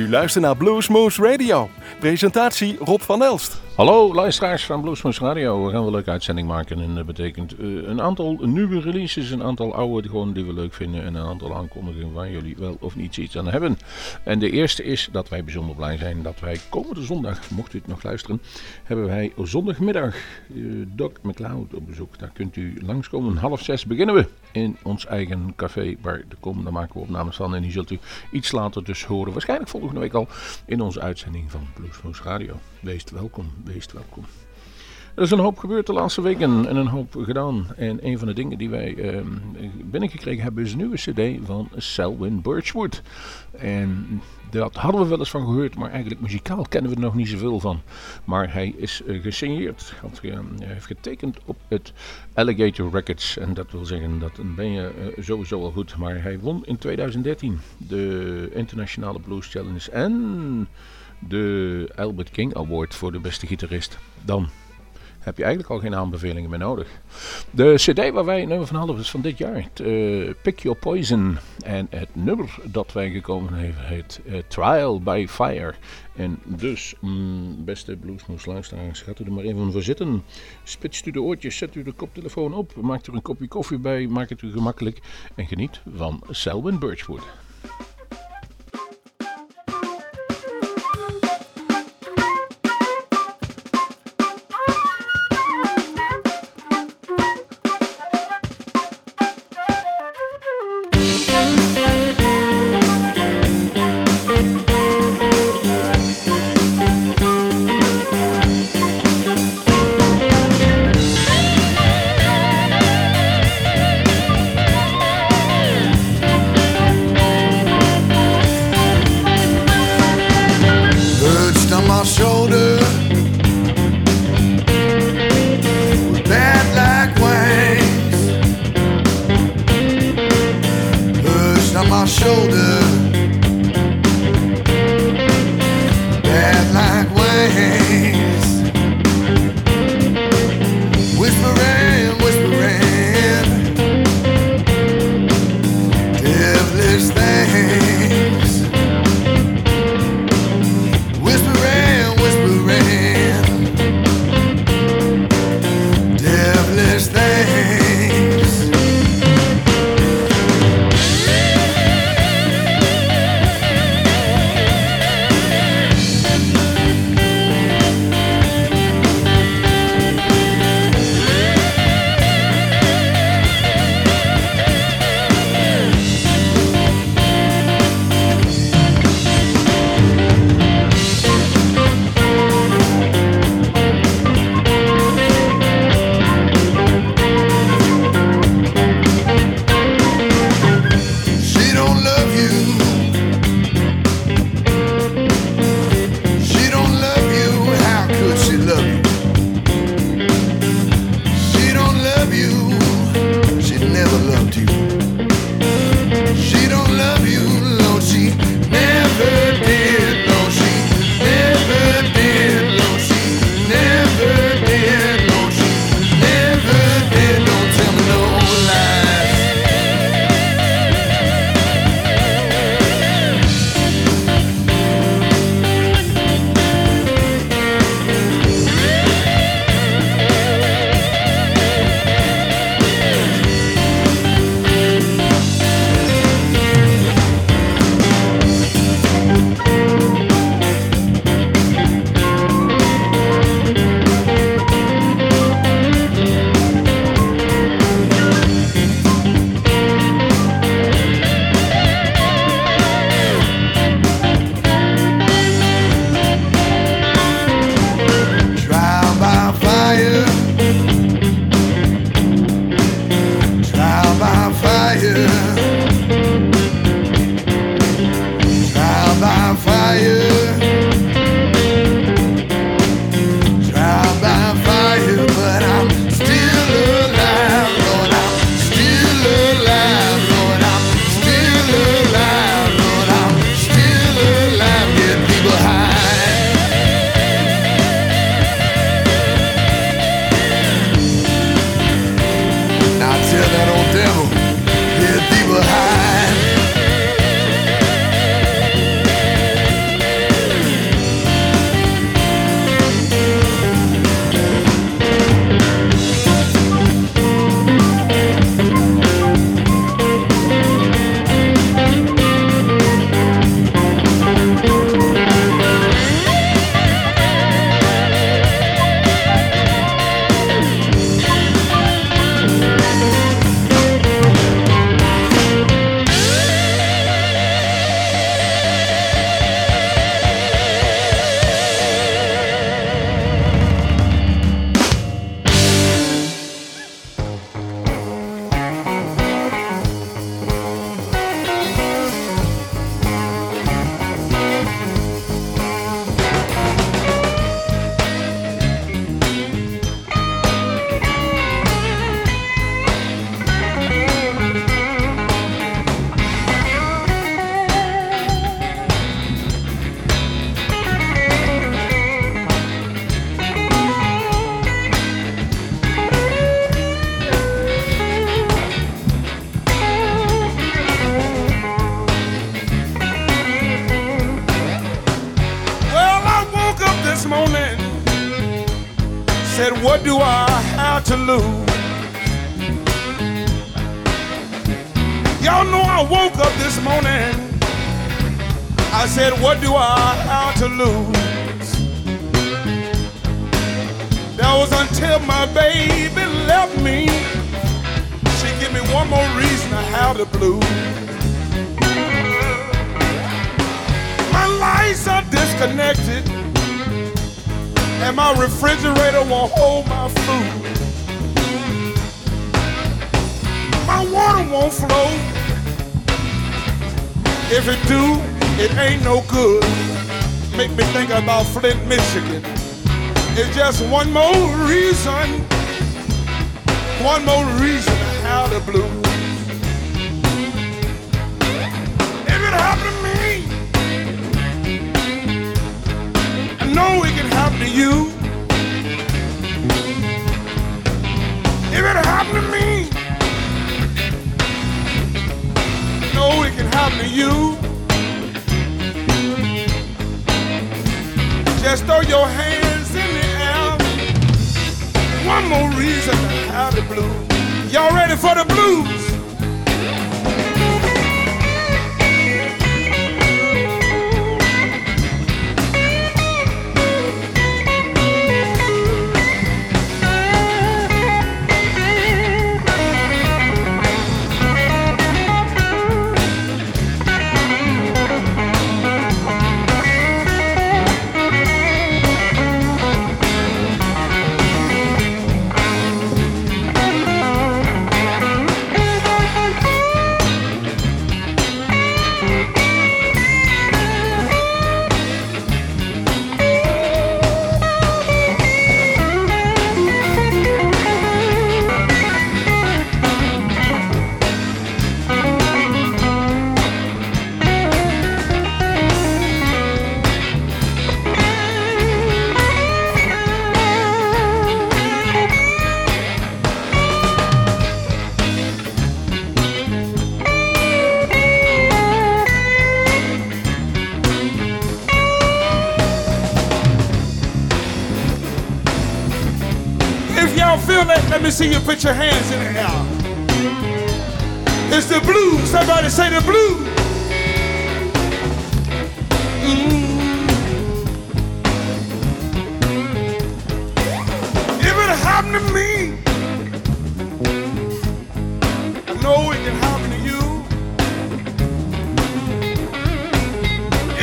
U luistert naar Bluesmoose Radio. Presentatie Rob van Elst. Hallo luisteraars van Bluesmoose Radio. We gaan een leuke uitzending maken en dat betekent eh, een aantal nieuwe releases, een aantal oude die we leuk vinden en een aantal aankondigingen waar jullie wel of niet iets aan hebben. En de eerste is dat wij bijzonder blij zijn dat wij komende zondag, mocht u het nog luisteren, hebben wij zondagmiddag uh, Doc McLeod op bezoek. Daar kunt u langskomen. Half zes beginnen we in ons eigen café waar de kom, daar maken we opnames van en die zult u iets later dus horen. Waarschijnlijk volgende week al in onze uitzending van Bluesmoose Radio. Wees welkom, wees welkom. Er is een hoop gebeurd de laatste weken en een hoop gedaan. En een van de dingen die wij uh, binnengekregen hebben is een nieuwe cd van Selwyn Birchwood. En daar hadden we wel eens van gehoord, maar eigenlijk muzikaal kennen we er nog niet zoveel van. Maar hij is uh, gesigneerd, had, uh, heeft getekend op het Alligator Records. En dat wil zeggen, dat ben je uh, sowieso al goed. Maar hij won in 2013 de Internationale Blues Challenge en de Albert King Award voor de beste gitarist. Dan heb je eigenlijk al geen aanbevelingen meer nodig. De cd waar wij nummer van hadden is van dit jaar. Uh, Pick Your Poison. En het nummer dat wij gekomen hebben heet uh, Trial by Fire. En dus, mm, beste bluesmoes luisteraars, gaat u er maar even voor zitten. Spitst u de oortjes, zet u de koptelefoon op, maakt er een kopje koffie bij, maak het u gemakkelijk. En geniet van Selwyn Birchwood. See you put your hands in the air. It's the blues. Somebody say the blues. Mm. If it happened to me, I know it can happen to you.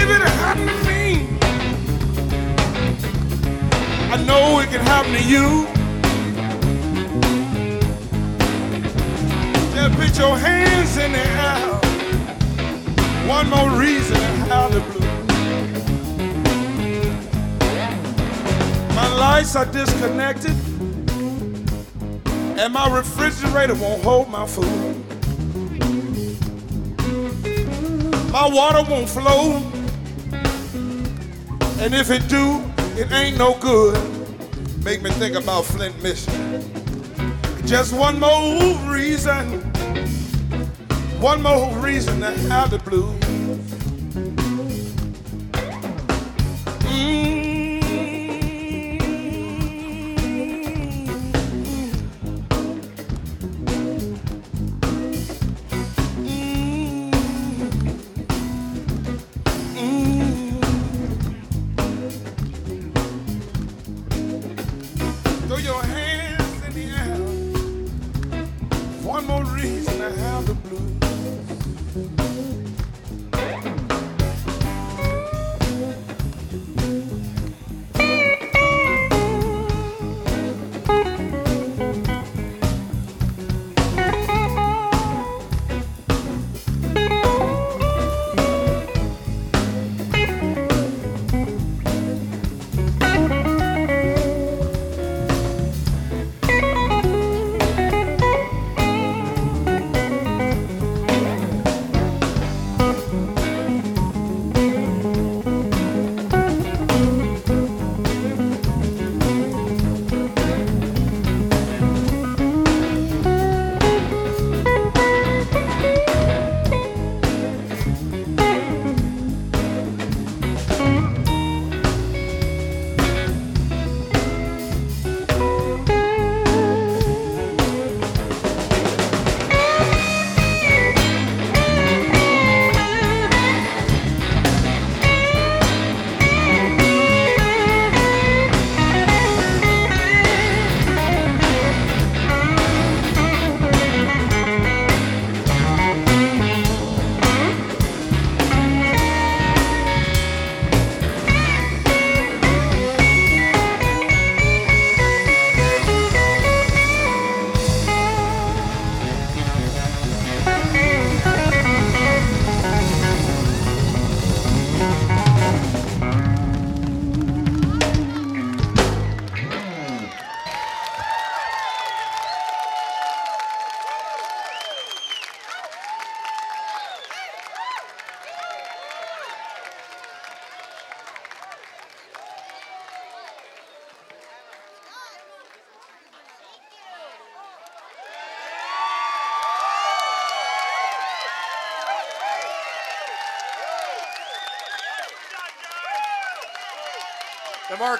If it happened to me, I know it can happen to you. Put your hands in the air. One more reason to have the blues. My lights are disconnected, and my refrigerator won't hold my food. My water won't flow, and if it do, it ain't no good. Make me think about Flint, Michigan. Just one more reason, one more reason to have the blues.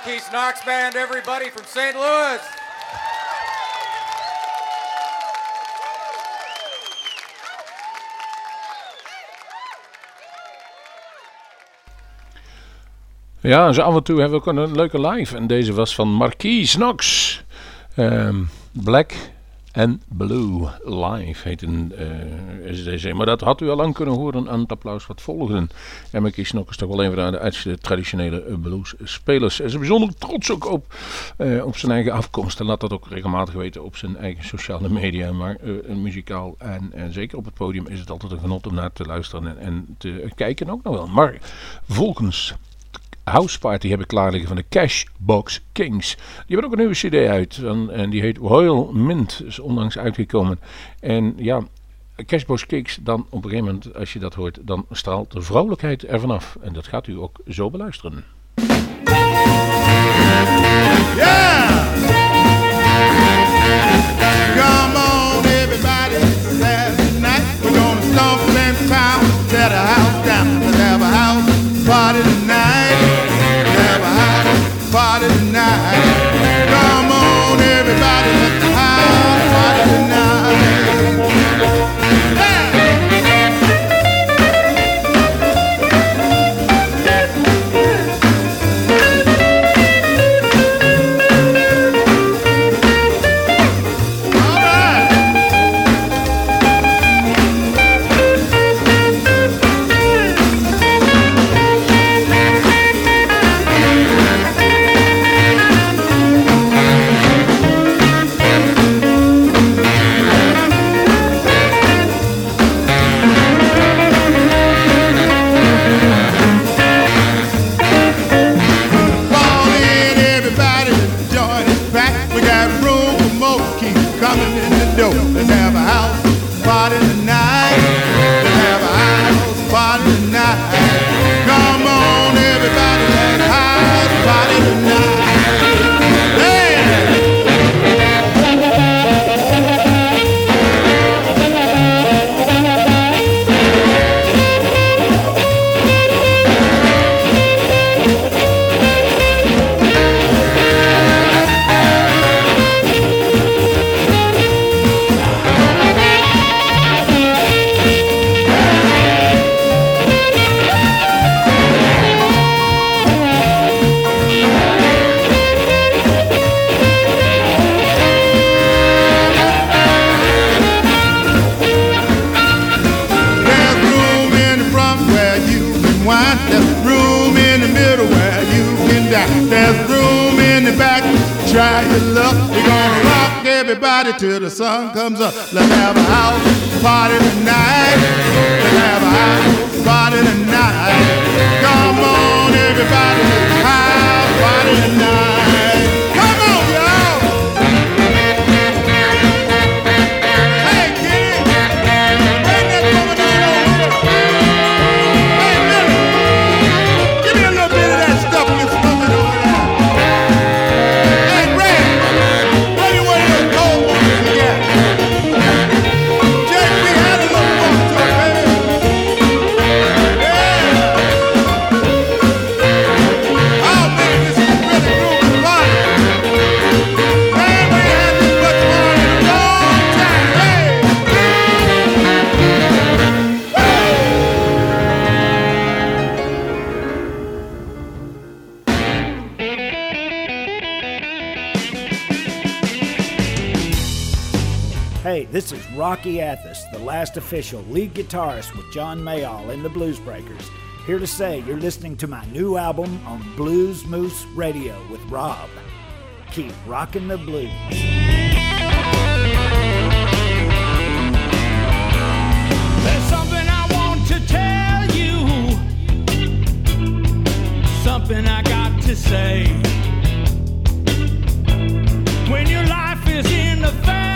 Marquise Knox Band, everybody from St. Louis. Ja, zo af en toe hebben we ook een leuke live. En deze was van Marquis Knox. Um, Black and Blue Live heet een uh, deze. Maar dat had u al lang kunnen horen aan het applaus wat volgde. En Marquis Knox is toch wel een van de traditionele bluesspelers. En is bijzonder trots ook op, uh, op zijn eigen afkomst. En laat dat ook regelmatig weten op zijn eigen sociale media. Maar uh, muzikaal en, en, zeker op het podium is het altijd een genot om naar te luisteren en, en te kijken ook nog wel. Maar volgens House Party heb ik klaar van de Cashbox Kings. Die hebben ook een nieuwe cd uit. En, en die heet Royal Mint. Is onlangs uitgekomen. En ja, Cashbox Kings, dan op een gegeven moment, als je dat hoort, dan straalt de vrolijkheid ervan af. En dat gaat u ook zo beluisteren. Feira, é sabe? This is Rocky Athos, the last official lead guitarist with John Mayall in the Blues Breakers. Here to say you're listening to my new album on Blues Moose Radio with Rob. Keep rocking the blues. There's something I want to tell you, something I got to say. When your life is in the get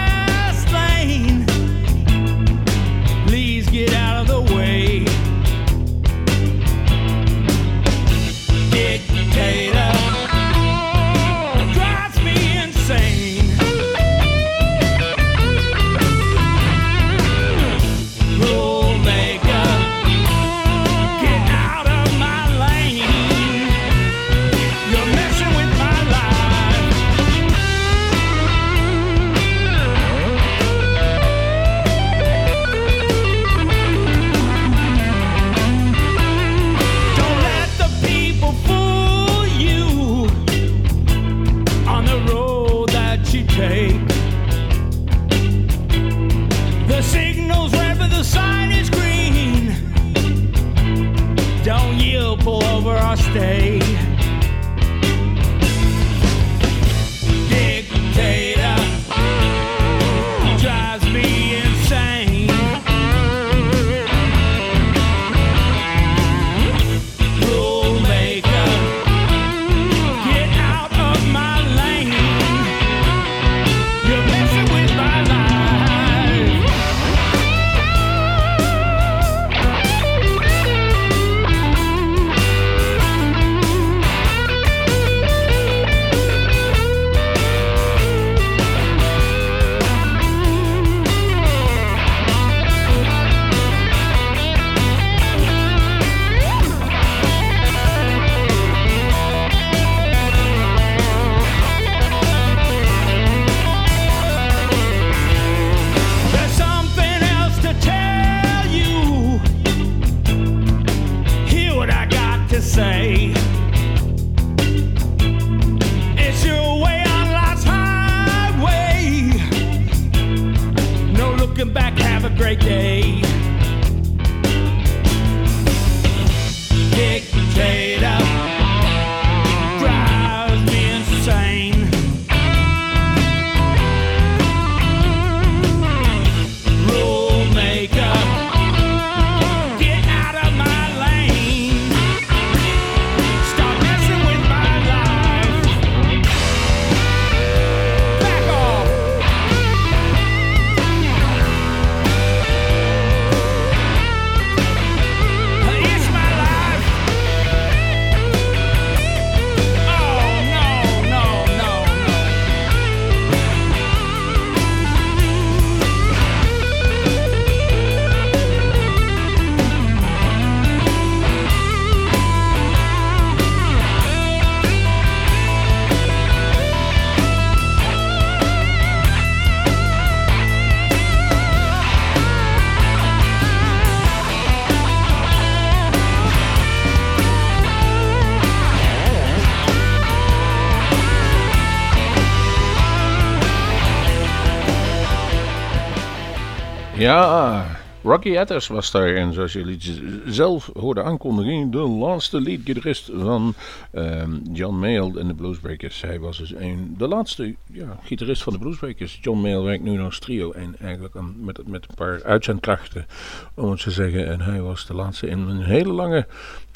Ja, Rocky Adders was daar. En zoals jullie zelf hoorden aankondigen, de laatste leadgitarist van ehm, John Mayall en de Bluesbreakers. Hij was dus een, de laatste ja, gitarist van de Bluesbreakers. John Mayall werkt nu als trio en eigenlijk aan, met, met een paar uitzendkrachten, om het te zeggen. En hij was de laatste in een hele lange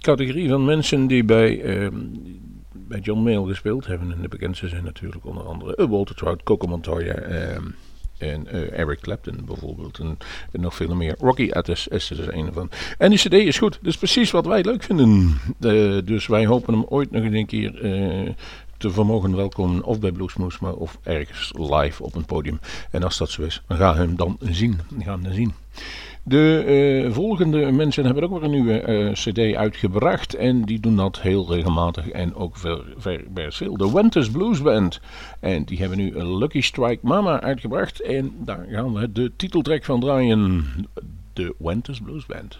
categorie van mensen die bij... ehm, bij John Mayall gespeeld hebben. En de bekendste zijn natuurlijk onder andere Walter Trout, Coco Montoya ehm, en eh, Eric Clapton bijvoorbeeld. En, nog veel meer. Rocky Addis is er een van. En die cd is goed. Dat is precies wat wij leuk vinden. Dus wij hopen hem ooit nog een keer... eh, te vermogen welkomen of bij Bluesmoes, maar of ergens live op een podium. En als dat zo is, dan gaan we hem dan zien. Gaan we zien. De eh, volgende mensen hebben ook weer een nieuwe eh, CD uitgebracht. En die doen dat heel regelmatig en ook veel. De Winters Blues Band. En die hebben nu een Lucky Strike Mama uitgebracht. En daar gaan we de titeltrack van draaien. De Winters Blues Band.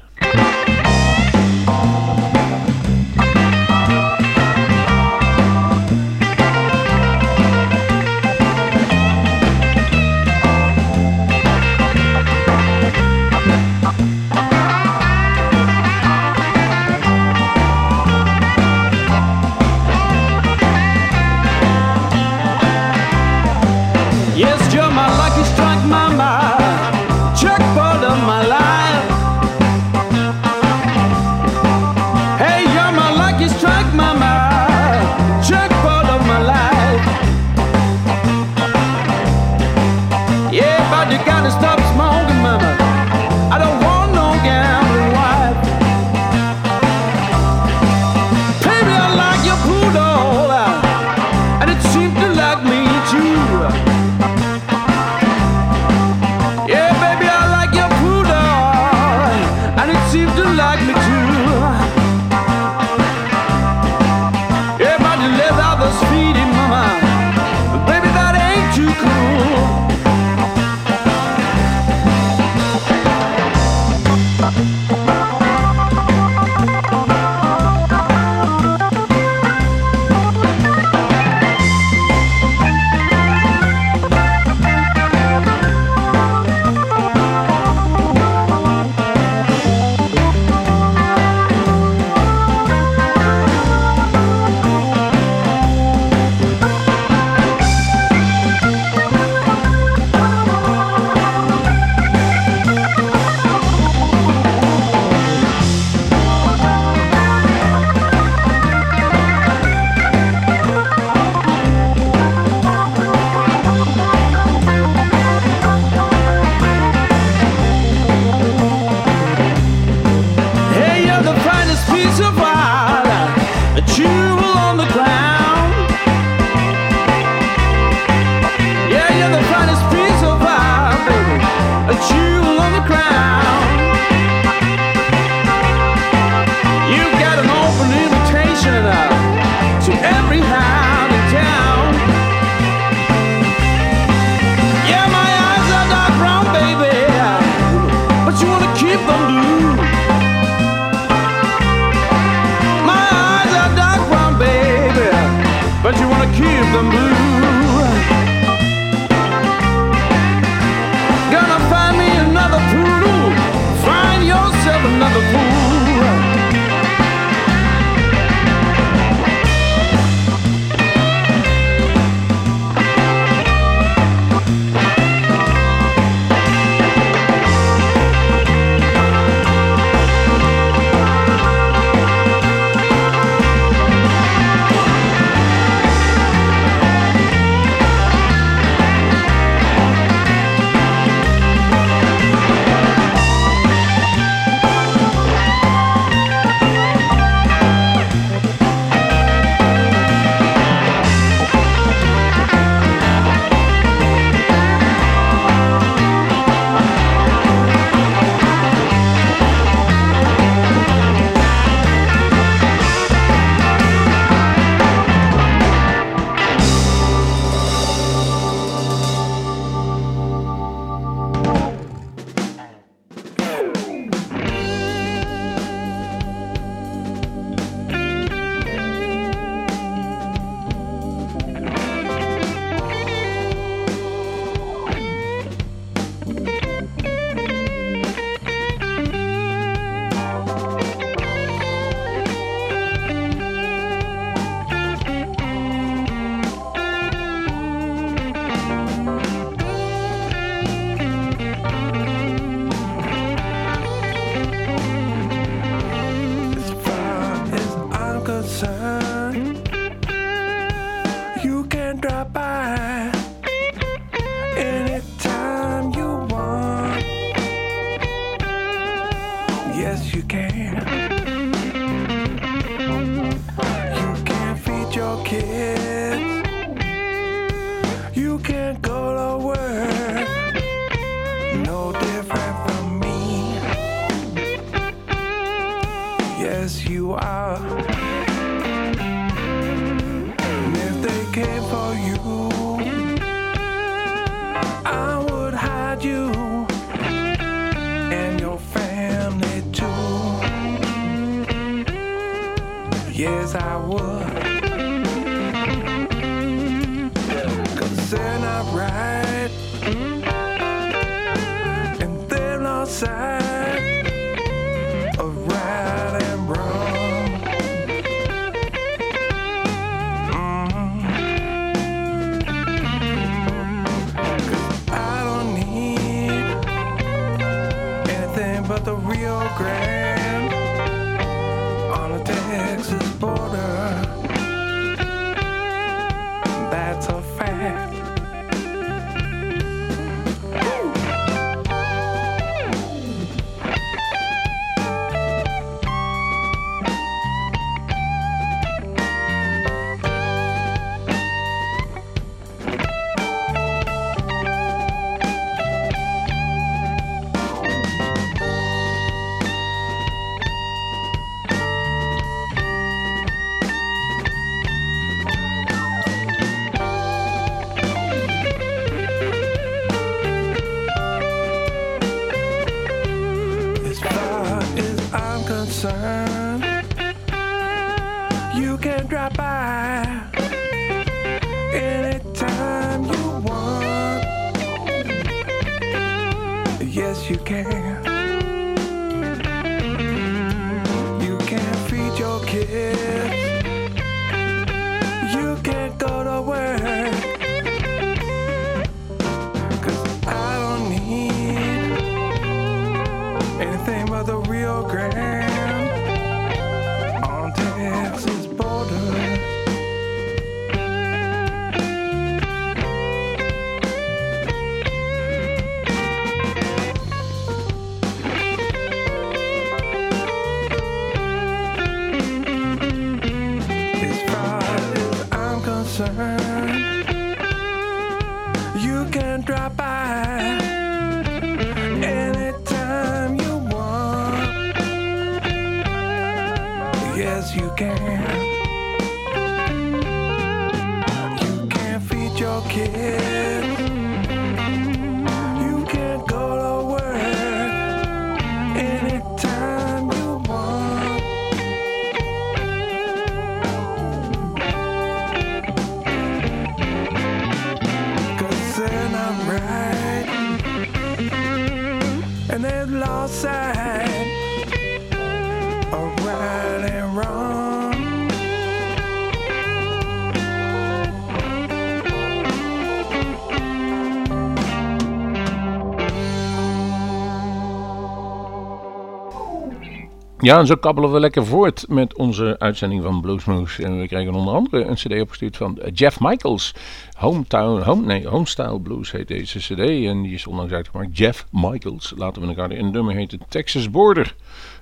Ja, en zo kabbelen we lekker voort met onze uitzending van Bluesmoose. En we kregen onder andere een cd opgestuurd van eh, Jeff Michaels. Hometown, home, nee, Homestyle Blues heet deze cd. En die is onlangs uitgemaakt. Jeff Michaels, laten we elkaar in. Nummer heet Texas Border.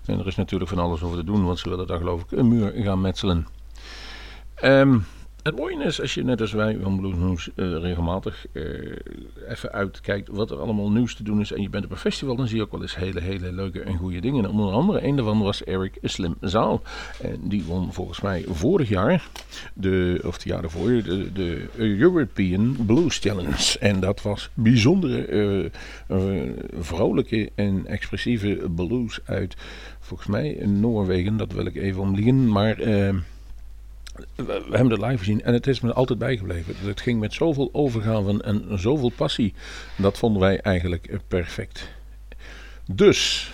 En er is natuurlijk van alles over te doen, want ze willen daar geloof ik een muur gaan metselen. Ehm, het mooie is, als je net als wij van Bluesmoose eh, regelmatig eh, even uitkijkt wat er allemaal nieuws te doen is. En je bent op een festival, dan zie je ook wel eens hele, hele leuke en goede dingen. En onder andere, een daarvan was Eric Slim Zaal. En die won volgens mij vorig jaar, de, of het jaar ervoor, de, de European Blues Challenge. En dat was bijzondere, eh, vrolijke en expressieve blues uit, volgens mij, Noorwegen. Dat wil ik even omliegen, maar... we hebben het live gezien en het is me altijd bijgebleven. Het ging met zoveel overgave en zoveel passie. Dat vonden wij eigenlijk perfect. Dus,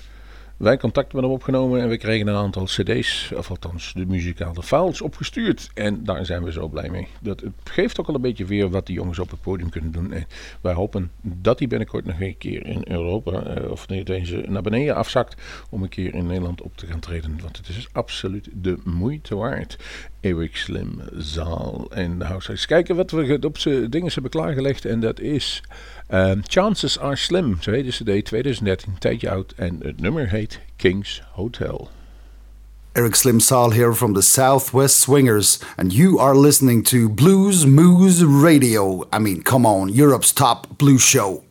wij contact met hem opgenomen en we kregen een aantal cd's, of althans de muzikale files, opgestuurd. En daar zijn we zo blij mee. Dat, het geeft ook al een beetje weer wat die jongens op het podium kunnen doen. En wij hopen dat hij binnenkort nog een keer in Europa, eh, of nee, deze naar beneden afzakt, om een keer in Nederland op te gaan treden. Want het is absoluut de moeite waard. Eric Slim Zaal en de House. Kijken wat we op z'n dingen hebben klaargelegd. En dat is Um, Chances Are Slim, zo heet de cd, 2013, een tijdje oud. En het nummer heet King's Hotel. Eric Slim Sal here from the Southwest Swingers, and you are listening to Blues Moose Radio. I mean, come on, Europe's top blues show.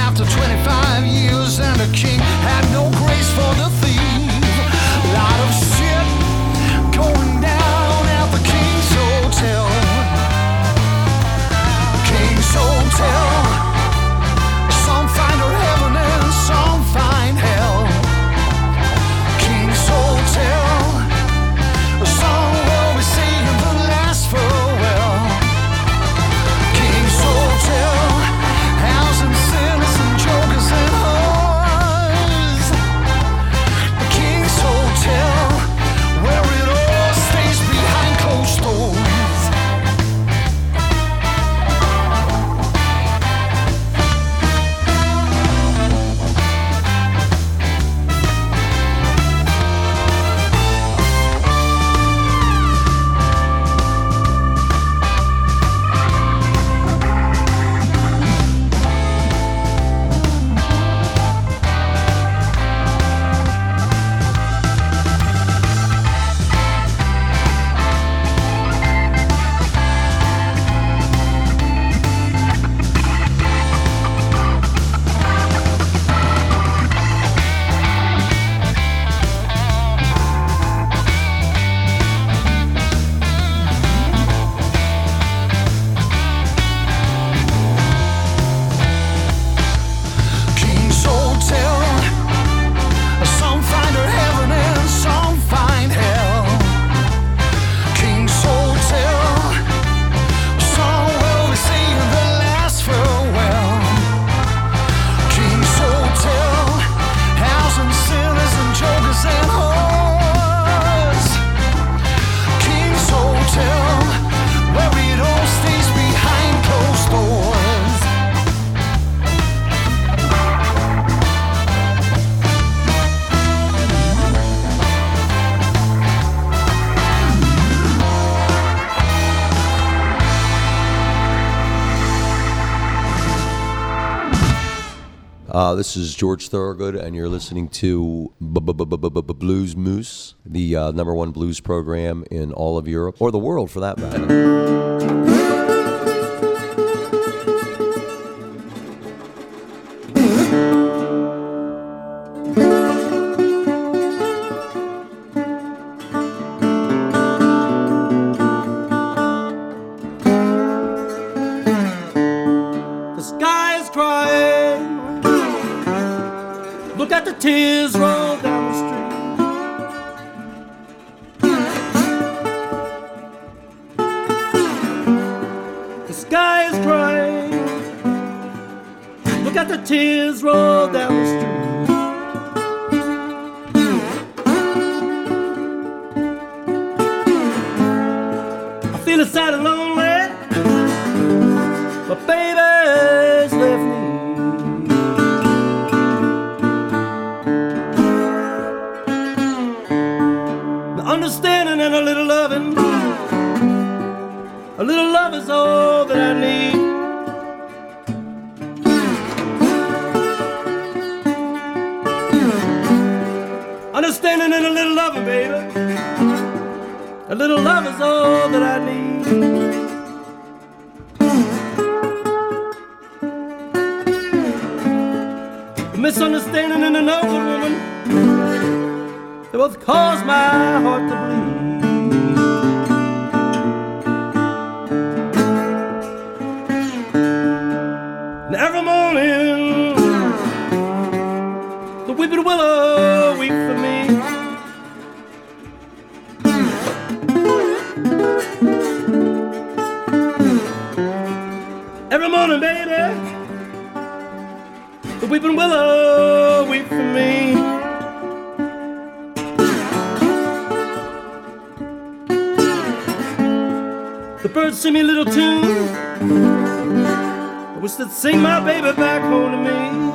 after 25 years and a king had no grace for the thief. Lot of shit going down at the King's Hotel. King's Hotel. this is George Thorogood, and you're listening to Blues Moose, the uh, number one blues program in all of Europe, or the world for that matter. Misunderstanding and an old woman. They both cause my heart to bleed. And every morning, the weeping willow weep for me. Every morning, baby, the weeping willow birds sing me a little tune. I wish they'd sing my baby back home to me.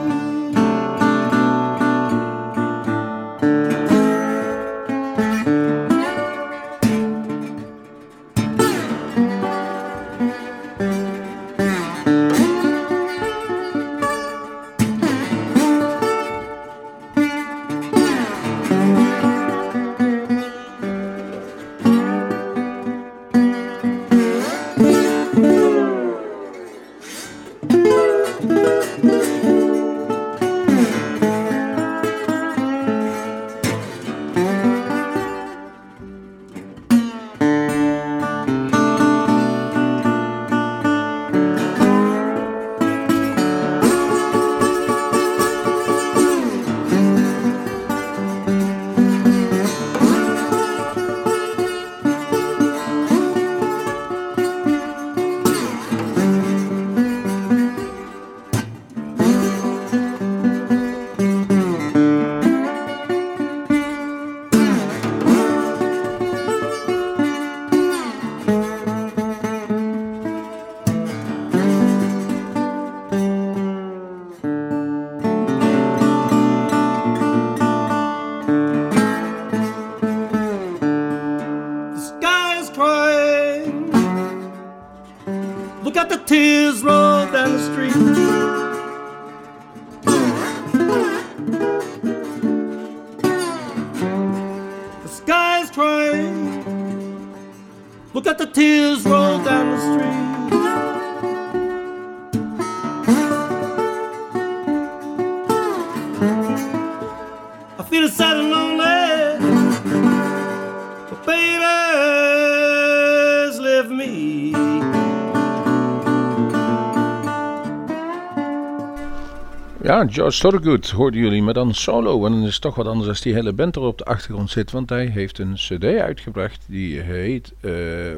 George Thorogood hoorden jullie, maar dan solo. En dan is het toch wat anders als die hele band er op de achtergrond zit. Want hij heeft een cd uitgebracht die heet eh,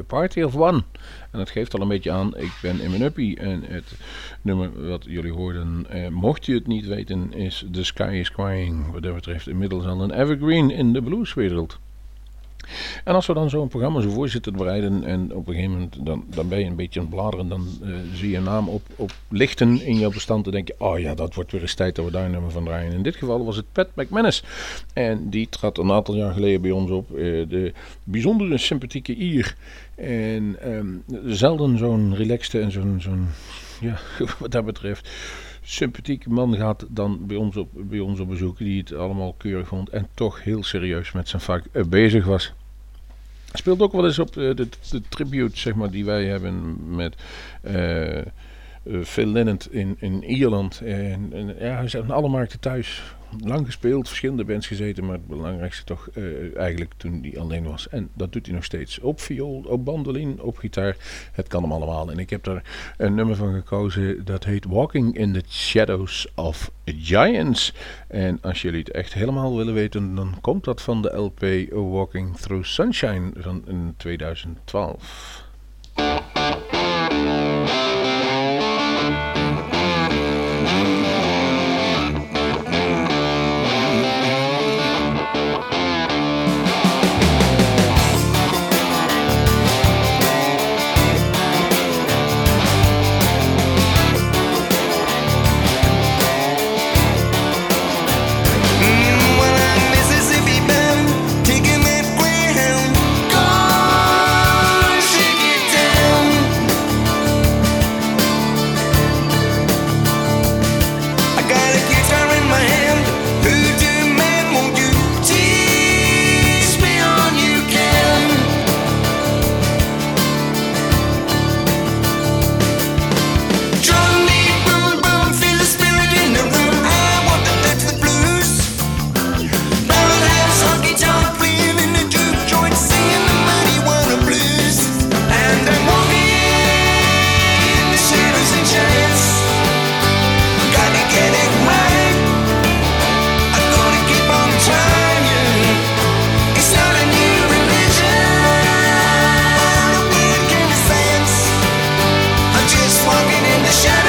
Party of One. En dat geeft al een beetje aan, ik ben in mijn uppie. En het nummer wat jullie hoorden, eh, mocht je het niet weten, is The Sky is Crying. Wat dat betreft inmiddels al een evergreen in de blueswereld. En als we dan zo'n programma zo voor zitten te bereiden en op een gegeven moment dan, dan ben je een beetje aan het bladeren, dan eh, zie je een naam op, op lichten in jouw bestand en denk je, oh ja, dat wordt weer eens tijd dat we daar een nummer van draaien. In dit geval was het Pat McManus. En die trad een aantal jaar geleden bij ons op, eh, de bijzondere sympathieke Ier. En ehm, zelden zo'n relaxte en zo'n, zo'n ja, wat dat betreft sympathiek man gaat dan bij ons, op, bij ons op bezoek, die het allemaal keurig vond en toch heel serieus met zijn vak eh, bezig was. Speelt ook wel eens op eh, de, de tribute zeg maar, die wij hebben met eh, Phil Lennart in, in Ierland. En, ja, hij is alle markten thuis. Lang gespeeld, verschillende bands gezeten, maar het belangrijkste toch eh, eigenlijk toen hij alleen was. En dat doet hij nog steeds. Op viool, op bandoline, op gitaar. Het kan hem allemaal. En ik heb daar een nummer van gekozen dat heet Walking in the Shadows of Giants. En als jullie het echt helemaal willen weten, dan komt dat van de LP Walking Through Sunshine van in 2012. the shadow.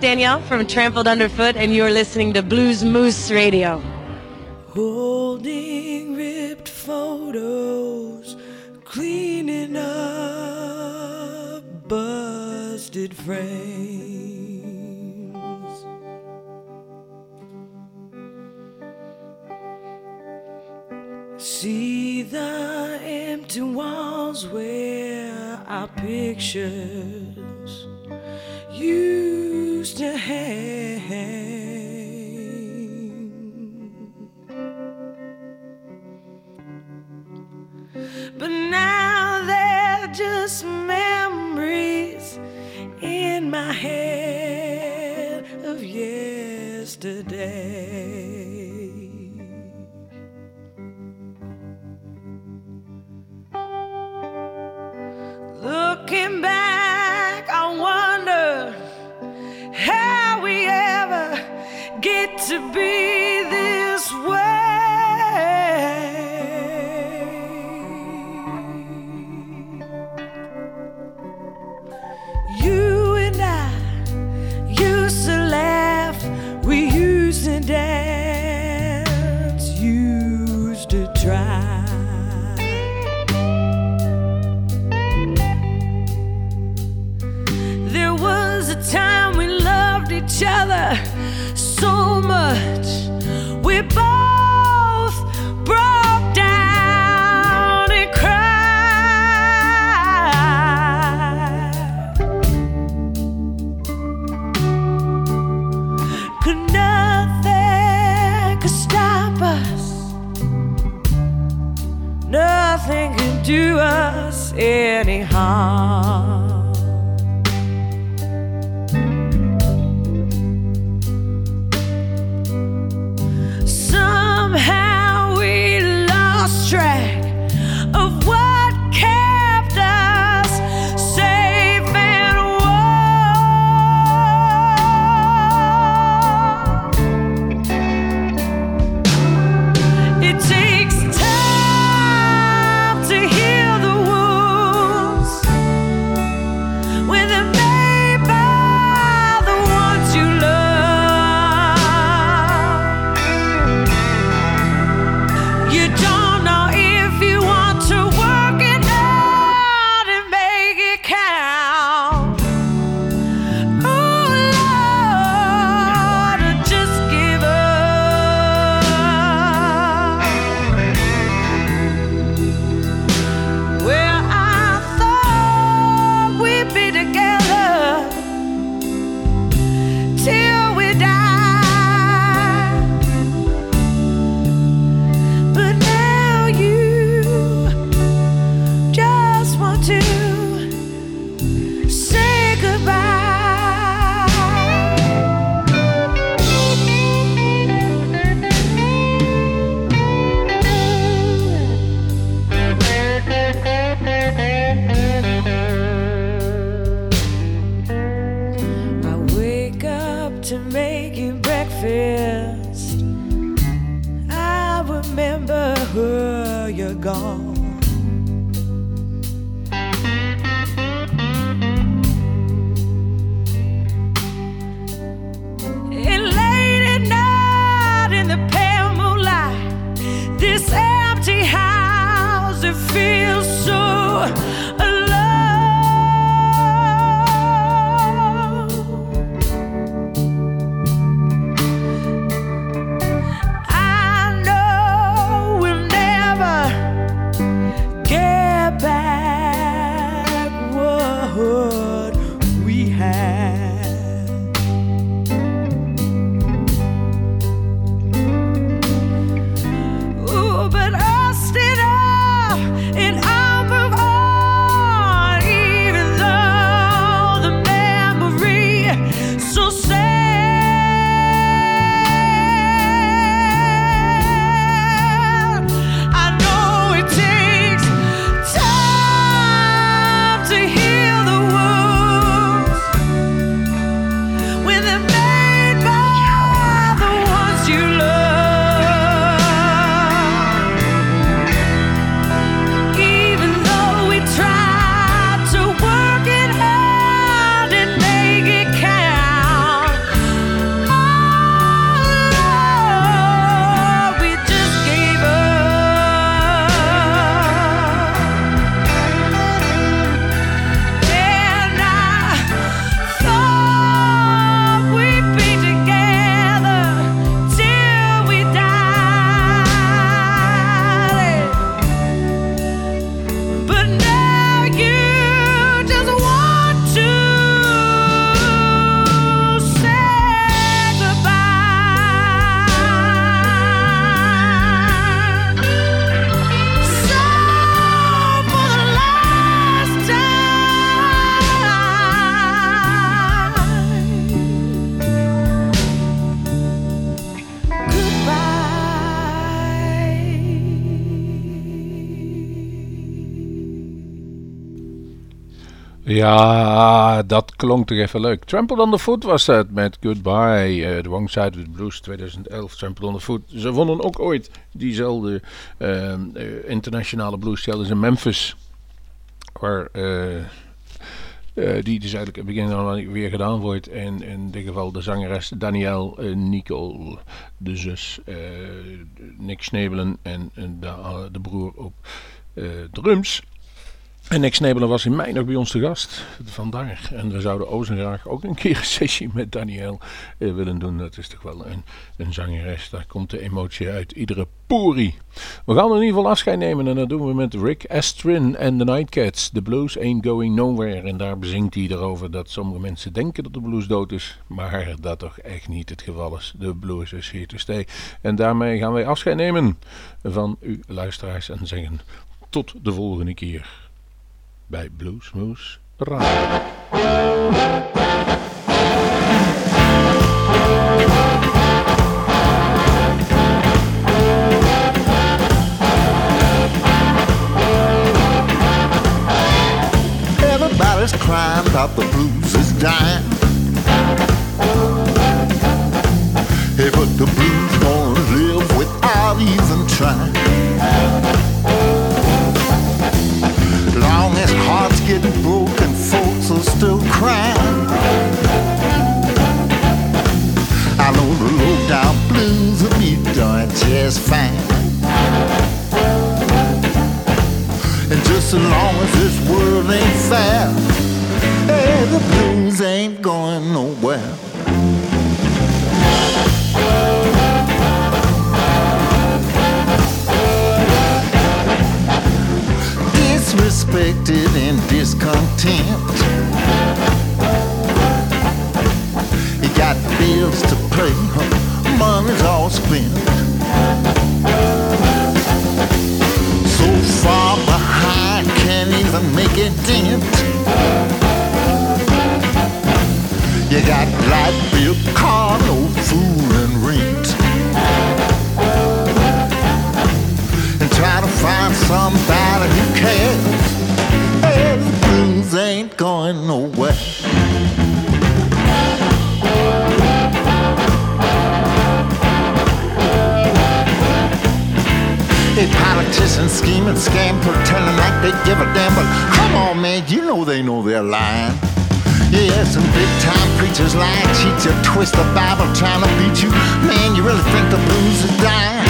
Danielle from Trampled Underfoot, and you're listening to Blues Moose Radio. Holding ripped photos, cleaning up busted frames. See the empty walls where our pictures you used to hang. But now they're just memories in my head of yesterday. Looking back get to be this way. Ja, dat klonk toch even leuk. Trampled on the Foot was dat met Goodbye. eh The Wrong Side of the Blues 2011. Trampled on the Foot. Ze wonnen ook ooit diezelfde eh, eh, internationale blues in Memphis. Waar die dus eigenlijk begin weer gedaan wordt. En in dit geval de zangeres Danielle Nicole. De zus Nick Snebelen en, en de, de broer op drums. En Nick Snebelen was in mei nog bij ons te gast. Vandaar. En we zouden Ozen graag ook een keer een sessie met Daniel eh, willen doen. Dat is toch wel een, een zangeres. Daar komt de emotie uit iedere pori. We gaan in ieder geval afscheid nemen. En dat doen we met Rick Astrin en de Nightcats. The blues ain't going nowhere. En daar bezingt hij erover dat sommige mensen denken dat de blues dood is. Maar dat toch echt niet het geval is. De blues is here to stay. En daarmee gaan wij afscheid nemen van u luisteraars. En zeggen tot de volgende keer bij Bluesmoose Radio. Everybody's crying about the blues is dying. Hey, but the blues gonna live without even trying. Still crying. I know the low down blues will be doing just fine. And just as long as this world ain't fair, hey, the blues ain't going nowhere. Disrespected and discontent. You got bills to pay, money's all spent. So far behind, can't even make a dent. You got light bill, car, no food and rent. And try to find somebody cares. Hey, the blues ain't going nowhere. Hey, politicians scheming, scam, pretending like they give a damn. But come on, man, you know they know they're lying. Yeah, some big time preachers lie, cheat you, twist the Bible trying to beat you. Man, you really think the blues is dying?